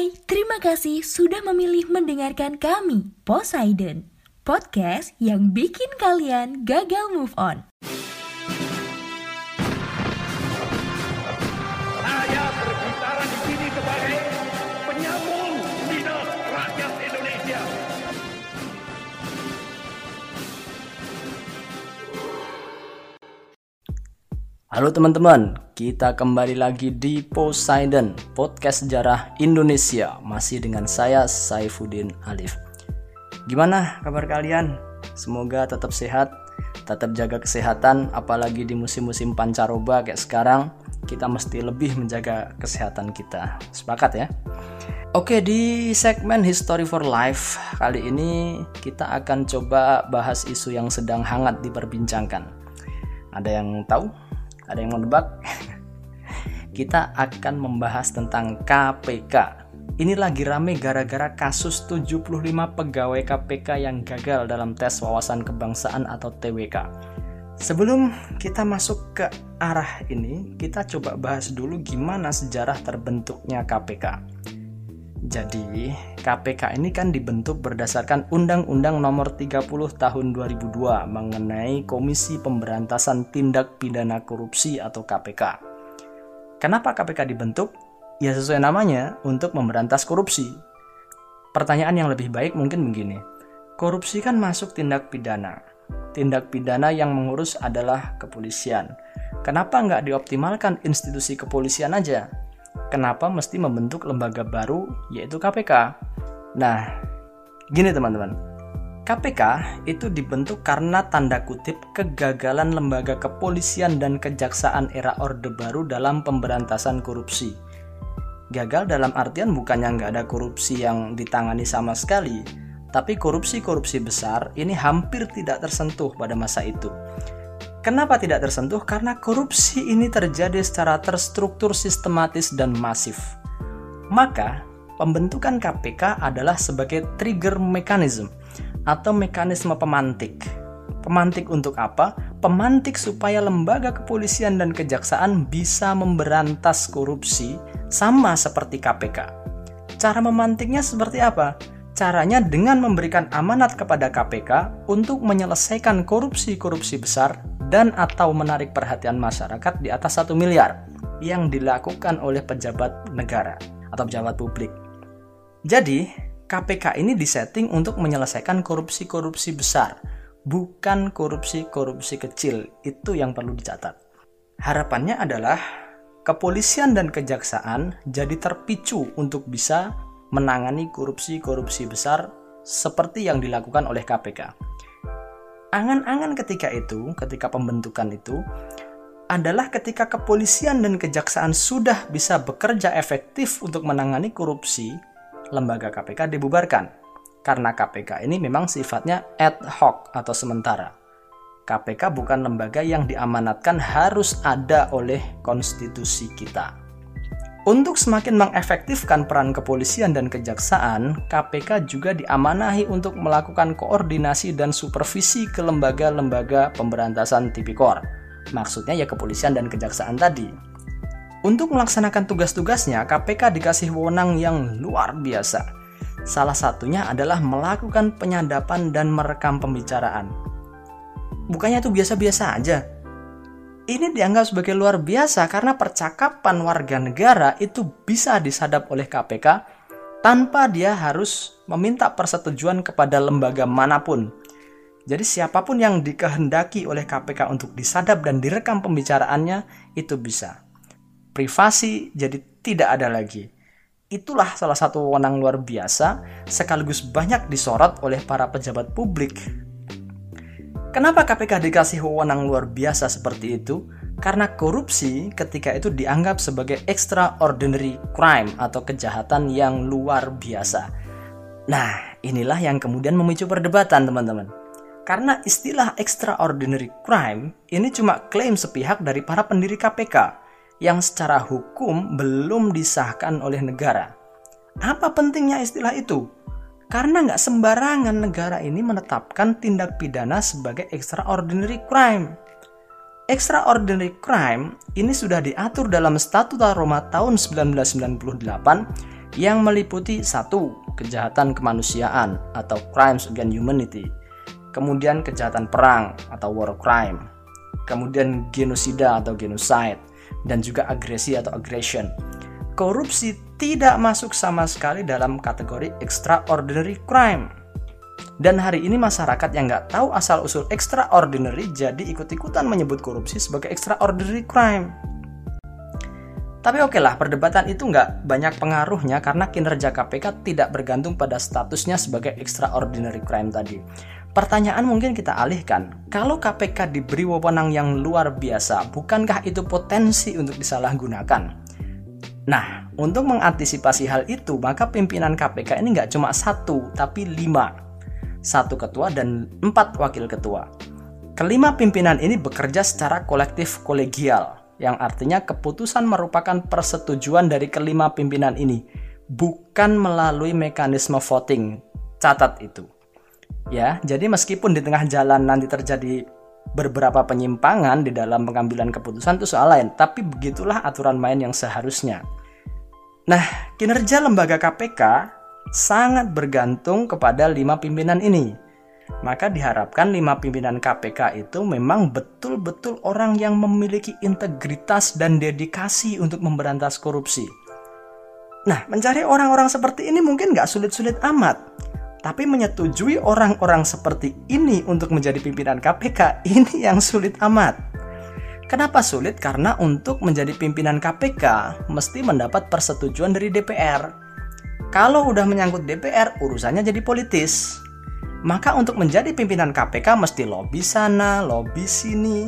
Hai, terima kasih sudah memilih mendengarkan kami, Poseidon, podcast yang bikin kalian gagal move on. Saya berbicara di sini sebagai penyambung lidah rakyat Indonesia. Halo teman-teman, kita kembali lagi di Poseidon, podcast sejarah Indonesia, masih dengan saya Saifuddin Alif. Gimana kabar kalian? Semoga tetap sehat, tetap jaga kesehatan, apalagi di musim-musim pancaroba kayak sekarang, kita mesti lebih menjaga kesehatan kita. Sepakat ya? Oke, di segmen History for Life kali ini kita akan coba bahas isu yang sedang hangat diperbincangkan. Ada yang tahu? Ada yang mau nebak? Kita akan membahas tentang KPK. Ini lagi rame gara-gara kasus 75 pegawai KPK yang gagal dalam tes wawasan kebangsaan atau TWK. Sebelum kita masuk ke arah ini, kita coba bahas dulu gimana sejarah terbentuknya KPK. Jadi, KPK ini kan dibentuk berdasarkan Undang-Undang Nomor 30 Tahun 2002 mengenai Komisi Pemberantasan Tindak Pidana Korupsi atau KPK. Kenapa KPK dibentuk? Ya sesuai namanya, untuk memberantas korupsi. Pertanyaan yang lebih baik mungkin begini. Korupsi kan masuk tindak pidana. Tindak pidana yang mengurus adalah kepolisian. Kenapa nggak dioptimalkan institusi kepolisian aja? kenapa mesti membentuk lembaga baru yaitu KPK. Nah, gini teman-teman. KPK itu dibentuk karena tanda kutip kegagalan lembaga kepolisian dan kejaksaan era Orde Baru dalam pemberantasan korupsi. Gagal dalam artian bukannya nggak ada korupsi yang ditangani sama sekali, tapi korupsi-korupsi besar ini hampir tidak tersentuh pada masa itu. Kenapa tidak tersentuh? Karena korupsi ini terjadi secara terstruktur, sistematis, dan masif. Maka, pembentukan KPK adalah sebagai trigger mechanism atau mekanisme pemantik. Pemantik untuk apa? Pemantik supaya lembaga kepolisian dan kejaksaan bisa memberantas korupsi sama seperti KPK. Cara memantiknya seperti apa? Caranya dengan memberikan amanat kepada KPK untuk menyelesaikan korupsi-korupsi besar dan atau menarik perhatian masyarakat di atas satu miliar yang dilakukan oleh pejabat negara atau pejabat publik. Jadi, KPK ini disetting untuk menyelesaikan korupsi-korupsi besar, bukan korupsi-korupsi kecil. Itu yang perlu dicatat. Harapannya adalah kepolisian dan kejaksaan jadi terpicu untuk bisa menangani korupsi-korupsi besar seperti yang dilakukan oleh KPK angan-angan ketika itu, ketika pembentukan itu, adalah ketika kepolisian dan kejaksaan sudah bisa bekerja efektif untuk menangani korupsi, lembaga KPK dibubarkan. Karena KPK ini memang sifatnya ad hoc atau sementara. KPK bukan lembaga yang diamanatkan harus ada oleh konstitusi kita. Untuk semakin mengefektifkan peran kepolisian dan kejaksaan, KPK juga diamanahi untuk melakukan koordinasi dan supervisi ke lembaga-lembaga pemberantasan tipikor. Maksudnya ya kepolisian dan kejaksaan tadi. Untuk melaksanakan tugas-tugasnya, KPK dikasih wewenang yang luar biasa. Salah satunya adalah melakukan penyadapan dan merekam pembicaraan. Bukannya itu biasa-biasa aja, ini dianggap sebagai luar biasa karena percakapan warga negara itu bisa disadap oleh KPK tanpa dia harus meminta persetujuan kepada lembaga mana pun. Jadi siapa pun yang dikehendaki oleh KPK untuk disadap dan direkam pembicaraannya itu bisa. Privasi jadi tidak ada lagi. Itulah salah satu wewenang luar biasa sekaligus banyak disorot oleh para pejabat publik Kenapa KPK dikasih wewenang luar biasa seperti itu? Karena korupsi ketika itu dianggap sebagai extraordinary crime atau kejahatan yang luar biasa. Nah, inilah yang kemudian memicu perdebatan, teman-teman. Karena istilah extraordinary crime ini cuma klaim sepihak dari para pendiri KPK yang secara hukum belum disahkan oleh negara. Apa pentingnya istilah itu? Karena nggak sembarangan negara ini menetapkan tindak pidana sebagai extraordinary crime. Extraordinary crime ini sudah diatur dalam Statuta Roma tahun 1998 yang meliputi satu kejahatan kemanusiaan atau crimes against humanity, kemudian kejahatan perang atau war crime, kemudian genosida atau genocide, dan juga agresi atau aggression. Korupsi tidak masuk sama sekali dalam kategori extraordinary crime. Dan hari ini masyarakat yang nggak tahu asal-usul extraordinary jadi ikut-ikutan menyebut korupsi sebagai extraordinary crime. Tapi oke lah, perdebatan itu nggak banyak pengaruhnya karena kinerja KPK tidak bergantung pada statusnya sebagai extraordinary crime tadi. Pertanyaan mungkin kita alihkan, kalau KPK diberi wewenang yang luar biasa, bukankah itu potensi untuk disalahgunakan? Nah, untuk mengantisipasi hal itu, maka pimpinan KPK ini nggak cuma satu, tapi lima. Satu ketua dan empat wakil ketua. Kelima pimpinan ini bekerja secara kolektif kolegial, yang artinya keputusan merupakan persetujuan dari kelima pimpinan ini, bukan melalui mekanisme voting. Catat itu. Ya, jadi meskipun di tengah jalan nanti terjadi beberapa penyimpangan di dalam pengambilan keputusan itu soal lain, tapi begitulah aturan main yang seharusnya. Nah, kinerja lembaga KPK sangat bergantung kepada lima pimpinan ini. Maka diharapkan lima pimpinan KPK itu memang betul-betul orang yang memiliki integritas dan dedikasi untuk memberantas korupsi. Nah, mencari orang-orang seperti ini mungkin nggak sulit-sulit amat tapi menyetujui orang-orang seperti ini untuk menjadi pimpinan KPK ini yang sulit amat. Kenapa sulit? Karena untuk menjadi pimpinan KPK mesti mendapat persetujuan dari DPR. Kalau udah menyangkut DPR, urusannya jadi politis. Maka untuk menjadi pimpinan KPK mesti lobby sana, lobby sini.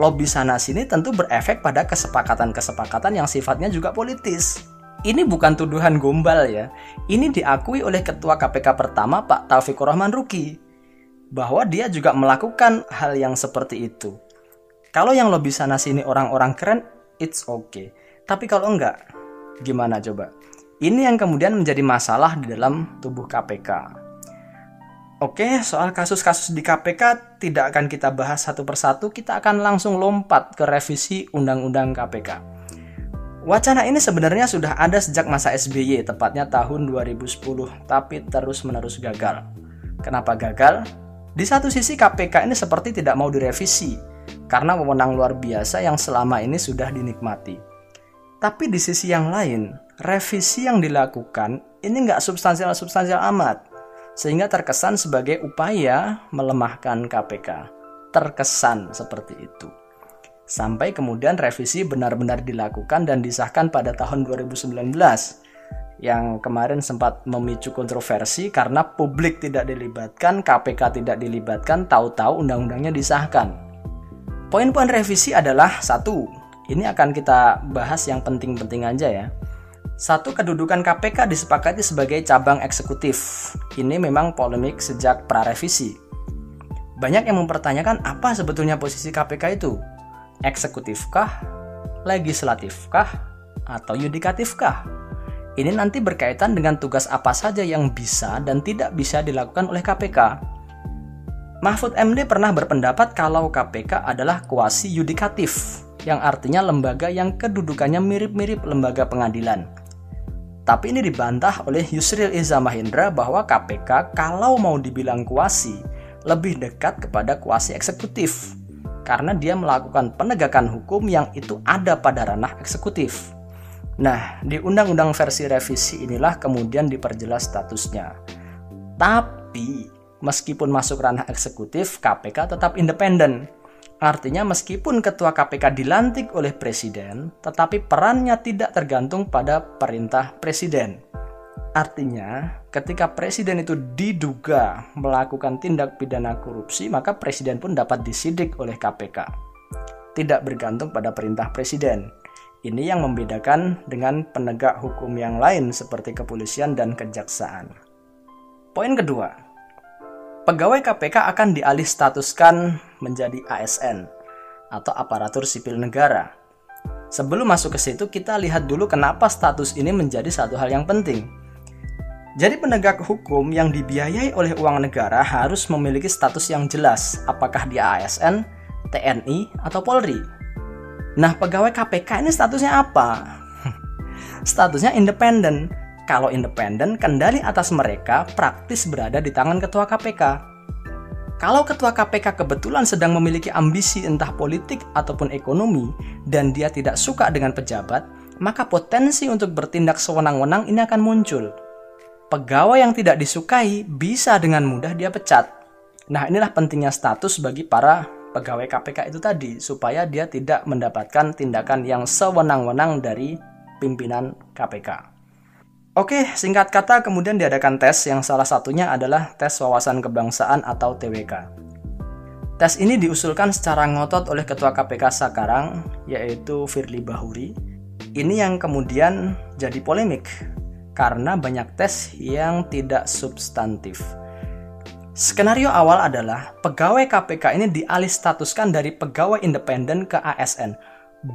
Lobby sana sini tentu berefek pada kesepakatan-kesepakatan yang sifatnya juga politis ini bukan tuduhan gombal ya. Ini diakui oleh Ketua KPK pertama Pak Taufikur Rahman Ruki bahwa dia juga melakukan hal yang seperti itu. Kalau yang lebih sana sini orang-orang keren, it's okay. Tapi kalau enggak, gimana coba? Ini yang kemudian menjadi masalah di dalam tubuh KPK. Oke, soal kasus-kasus di KPK tidak akan kita bahas satu persatu, kita akan langsung lompat ke revisi Undang-Undang KPK. Wacana ini sebenarnya sudah ada sejak masa SBY, tepatnya tahun 2010, tapi terus-menerus gagal. Kenapa gagal? Di satu sisi KPK ini seperti tidak mau direvisi, karena wewenang luar biasa yang selama ini sudah dinikmati. Tapi di sisi yang lain, revisi yang dilakukan ini nggak substansial-substansial amat, sehingga terkesan sebagai upaya melemahkan KPK. Terkesan seperti itu sampai kemudian revisi benar-benar dilakukan dan disahkan pada tahun 2019 yang kemarin sempat memicu kontroversi karena publik tidak dilibatkan, KPK tidak dilibatkan, tahu-tahu undang-undangnya disahkan. Poin-poin revisi adalah satu, ini akan kita bahas yang penting-penting aja ya. Satu, kedudukan KPK disepakati sebagai cabang eksekutif. Ini memang polemik sejak pra-revisi. Banyak yang mempertanyakan apa sebetulnya posisi KPK itu eksekutifkah, legislatifkah, atau yudikatifkah? Ini nanti berkaitan dengan tugas apa saja yang bisa dan tidak bisa dilakukan oleh KPK. Mahfud MD pernah berpendapat kalau KPK adalah kuasi yudikatif, yang artinya lembaga yang kedudukannya mirip-mirip lembaga pengadilan. Tapi ini dibantah oleh Yusril Iza Mahendra bahwa KPK kalau mau dibilang kuasi, lebih dekat kepada kuasi eksekutif karena dia melakukan penegakan hukum yang itu ada pada ranah eksekutif. Nah, di Undang-Undang versi revisi inilah kemudian diperjelas statusnya. Tapi, meskipun masuk ranah eksekutif, KPK tetap independen. Artinya meskipun ketua KPK dilantik oleh presiden, tetapi perannya tidak tergantung pada perintah presiden. Artinya, ketika presiden itu diduga melakukan tindak pidana korupsi, maka presiden pun dapat disidik oleh KPK. Tidak bergantung pada perintah presiden. Ini yang membedakan dengan penegak hukum yang lain seperti kepolisian dan kejaksaan. Poin kedua, pegawai KPK akan dialih statuskan menjadi ASN atau aparatur sipil negara. Sebelum masuk ke situ, kita lihat dulu kenapa status ini menjadi satu hal yang penting jadi penegak hukum yang dibiayai oleh uang negara harus memiliki status yang jelas, apakah dia ASN, TNI, atau Polri. Nah, pegawai KPK ini statusnya apa? statusnya independen. Kalau independen, kendali atas mereka praktis berada di tangan ketua KPK. Kalau ketua KPK kebetulan sedang memiliki ambisi entah politik ataupun ekonomi dan dia tidak suka dengan pejabat, maka potensi untuk bertindak sewenang-wenang ini akan muncul. Pegawai yang tidak disukai bisa dengan mudah dia pecat. Nah, inilah pentingnya status bagi para pegawai KPK itu tadi supaya dia tidak mendapatkan tindakan yang sewenang-wenang dari pimpinan KPK. Oke, singkat kata kemudian diadakan tes yang salah satunya adalah tes wawasan kebangsaan atau TWK. Tes ini diusulkan secara ngotot oleh Ketua KPK sekarang, yaitu Firly Bahuri. Ini yang kemudian jadi polemik karena banyak tes yang tidak substantif. Skenario awal adalah pegawai KPK ini dialih statuskan dari pegawai independen ke ASN,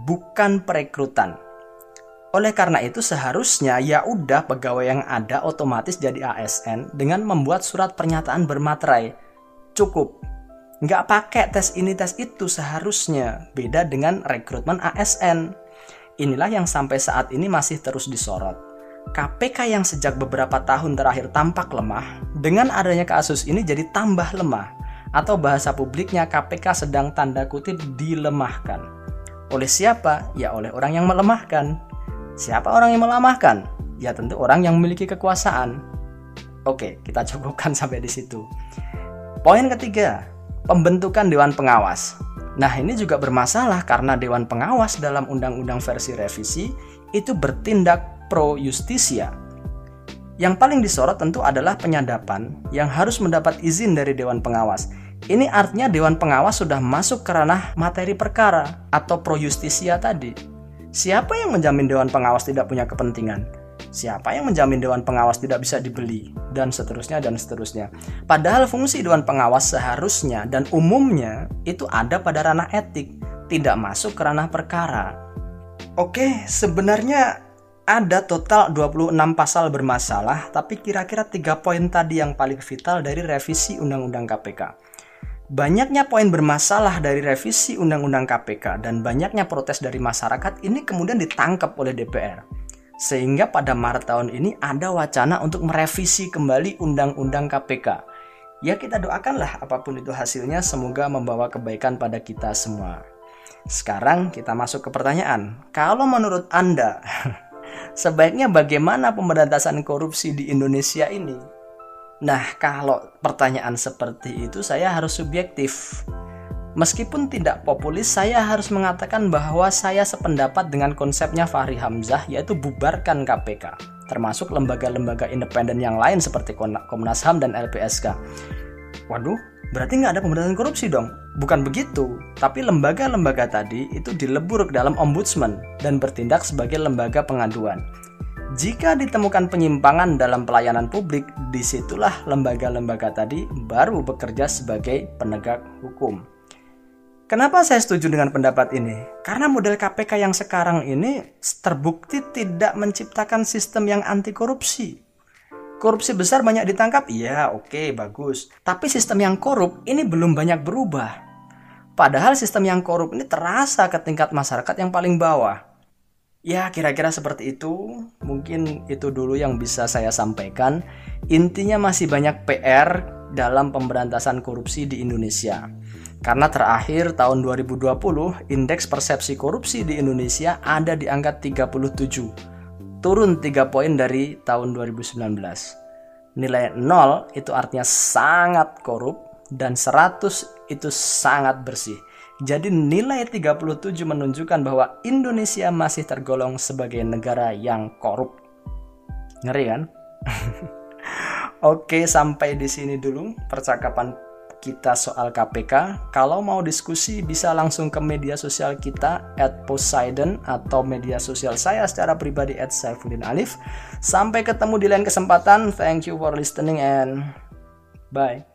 bukan perekrutan. Oleh karena itu seharusnya ya udah pegawai yang ada otomatis jadi ASN dengan membuat surat pernyataan bermaterai. Cukup. Nggak pakai tes ini tes itu seharusnya. Beda dengan rekrutmen ASN. Inilah yang sampai saat ini masih terus disorot. KPK yang sejak beberapa tahun terakhir tampak lemah, dengan adanya kasus ini jadi tambah lemah, atau bahasa publiknya KPK sedang tanda kutip dilemahkan. Oleh siapa? Ya oleh orang yang melemahkan. Siapa orang yang melemahkan? Ya tentu orang yang memiliki kekuasaan. Oke, kita cukupkan sampai di situ. Poin ketiga, pembentukan Dewan Pengawas. Nah, ini juga bermasalah karena Dewan Pengawas dalam Undang-Undang versi revisi itu bertindak pro justisia. Yang paling disorot tentu adalah penyadapan yang harus mendapat izin dari Dewan Pengawas. Ini artinya Dewan Pengawas sudah masuk ke ranah materi perkara atau pro justisia tadi. Siapa yang menjamin Dewan Pengawas tidak punya kepentingan? Siapa yang menjamin Dewan Pengawas tidak bisa dibeli? Dan seterusnya dan seterusnya. Padahal fungsi Dewan Pengawas seharusnya dan umumnya itu ada pada ranah etik, tidak masuk ke ranah perkara. Oke, sebenarnya ada total 26 pasal bermasalah, tapi kira-kira tiga poin tadi yang paling vital dari revisi Undang-Undang KPK. Banyaknya poin bermasalah dari revisi Undang-Undang KPK dan banyaknya protes dari masyarakat ini kemudian ditangkap oleh DPR. Sehingga pada Maret tahun ini ada wacana untuk merevisi kembali Undang-Undang KPK. Ya kita doakanlah apa pun itu hasilnya semoga membawa kebaikan pada kita semua. Sekarang kita masuk ke pertanyaan. Kalau menurut Anda sebaiknya bagaimana pemberantasan korupsi di Indonesia ini? Nah, kalau pertanyaan seperti itu saya harus subjektif. Meskipun tidak populis, saya harus mengatakan bahwa saya sependapat dengan konsepnya Fahri Hamzah yaitu bubarkan KPK, termasuk lembaga-lembaga independen yang lain seperti Komnas HAM dan LPSK. Waduh, berarti nggak ada pemberantasan korupsi dong? Bukan begitu, tapi lembaga-lembaga tadi itu dilebur ke dalam ombudsman dan bertindak sebagai lembaga pengaduan. Jika ditemukan penyimpangan dalam pelayanan publik, di situlah lembaga-lembaga tadi baru bekerja sebagai penegak hukum. Kenapa saya setuju dengan pendapat ini? Karena model KPK yang sekarang ini terbukti tidak menciptakan sistem yang anti korupsi. Korupsi besar banyak ditangkap? Iya, oke, okay, bagus. Tapi sistem yang korup ini belum banyak berubah. Padahal sistem yang korup ini terasa ke tingkat masyarakat yang paling bawah. Ya, kira-kira seperti itu. Mungkin itu dulu yang bisa saya sampaikan. Intinya masih banyak PR dalam pemberantasan korupsi di Indonesia. Karena terakhir tahun 2020, indeks persepsi korupsi di Indonesia ada di angka 37 turun 3 poin dari tahun 2019. Nilai 0 itu artinya sangat korup dan 100 itu sangat bersih. Jadi nilai 37 menunjukkan bahwa Indonesia masih tergolong sebagai negara yang korup. Ngeri kan? Oke, sampai di sini dulu percakapan kita soal KPK. Kalau mau diskusi bisa langsung ke media sosial kita at Poseidon atau media sosial saya secara pribadi at Saifuddin Alif. Sampai ketemu di lain kesempatan. Thank you for listening and bye.